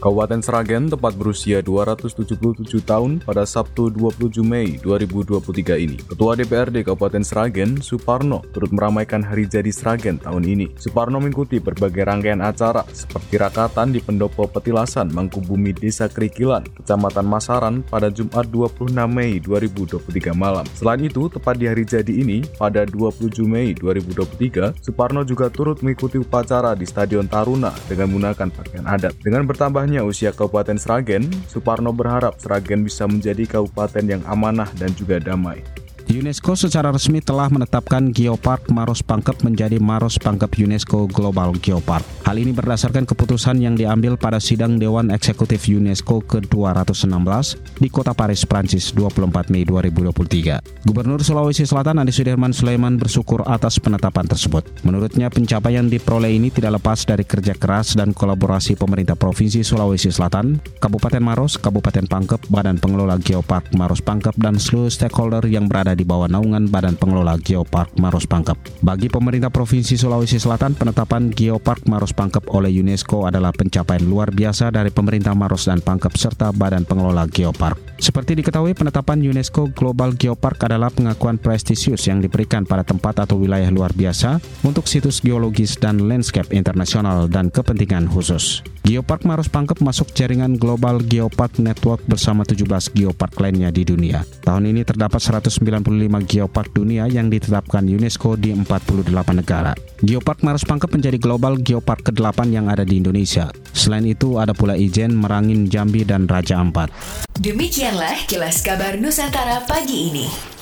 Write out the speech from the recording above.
Kabupaten Sragen tepat berusia 277 tahun pada Sabtu 27 Mei 2023 ini. Ketua DPRD Kabupaten Sragen, Suparno, turut meramaikan Hari Jadi Sragen tahun ini. Suparno mengikuti berbagai rangkaian acara seperti rakatan di Pendopo Petilasan, Mangkubumi Desa Kerikilan, Kecamatan Masaran pada Jumat 26 Mei 2023 malam. Selain itu, tepat di hari jadi ini, pada 27 Mei 2023, Suparno juga turut mengikuti upacara di Stadion Taruna dengan menggunakan pakaian adat. Dengan bertambah bertambahnya usia Kabupaten Sragen, Suparno berharap Sragen bisa menjadi kabupaten yang amanah dan juga damai. UNESCO secara resmi telah menetapkan Geopark Maros Pangkep menjadi Maros Pangkep UNESCO Global Geopark. Hal ini berdasarkan keputusan yang diambil pada sidang Dewan Eksekutif UNESCO ke-216 di Kota Paris, Prancis 24 Mei 2023. Gubernur Sulawesi Selatan Andi Sudirman Sulaiman bersyukur atas penetapan tersebut. Menurutnya pencapaian diperoleh ini tidak lepas dari kerja keras dan kolaborasi pemerintah Provinsi Sulawesi Selatan, Kabupaten Maros, Kabupaten Pangkep, Badan Pengelola Geopark Maros Pangkep, dan seluruh stakeholder yang berada di bawah naungan Badan Pengelola Geopark Maros Pangkep. Bagi pemerintah Provinsi Sulawesi Selatan, penetapan Geopark Maros Pangkep oleh UNESCO adalah pencapaian luar biasa dari pemerintah Maros dan Pangkep serta Badan Pengelola Geopark. Seperti diketahui, penetapan UNESCO Global Geopark adalah pengakuan prestisius yang diberikan pada tempat atau wilayah luar biasa untuk situs geologis dan landscape internasional dan kepentingan khusus. Geopark Maros Pangkep masuk jaringan Global Geopark Network bersama 17 geopark lainnya di dunia. Tahun ini terdapat 190 25 geopark dunia yang ditetapkan UNESCO di 48 negara. Geopark Maros Pangkep menjadi global geopark ke-8 yang ada di Indonesia. Selain itu ada pula Ijen, Merangin, Jambi, dan Raja Ampat. Demikianlah kilas kabar Nusantara pagi ini.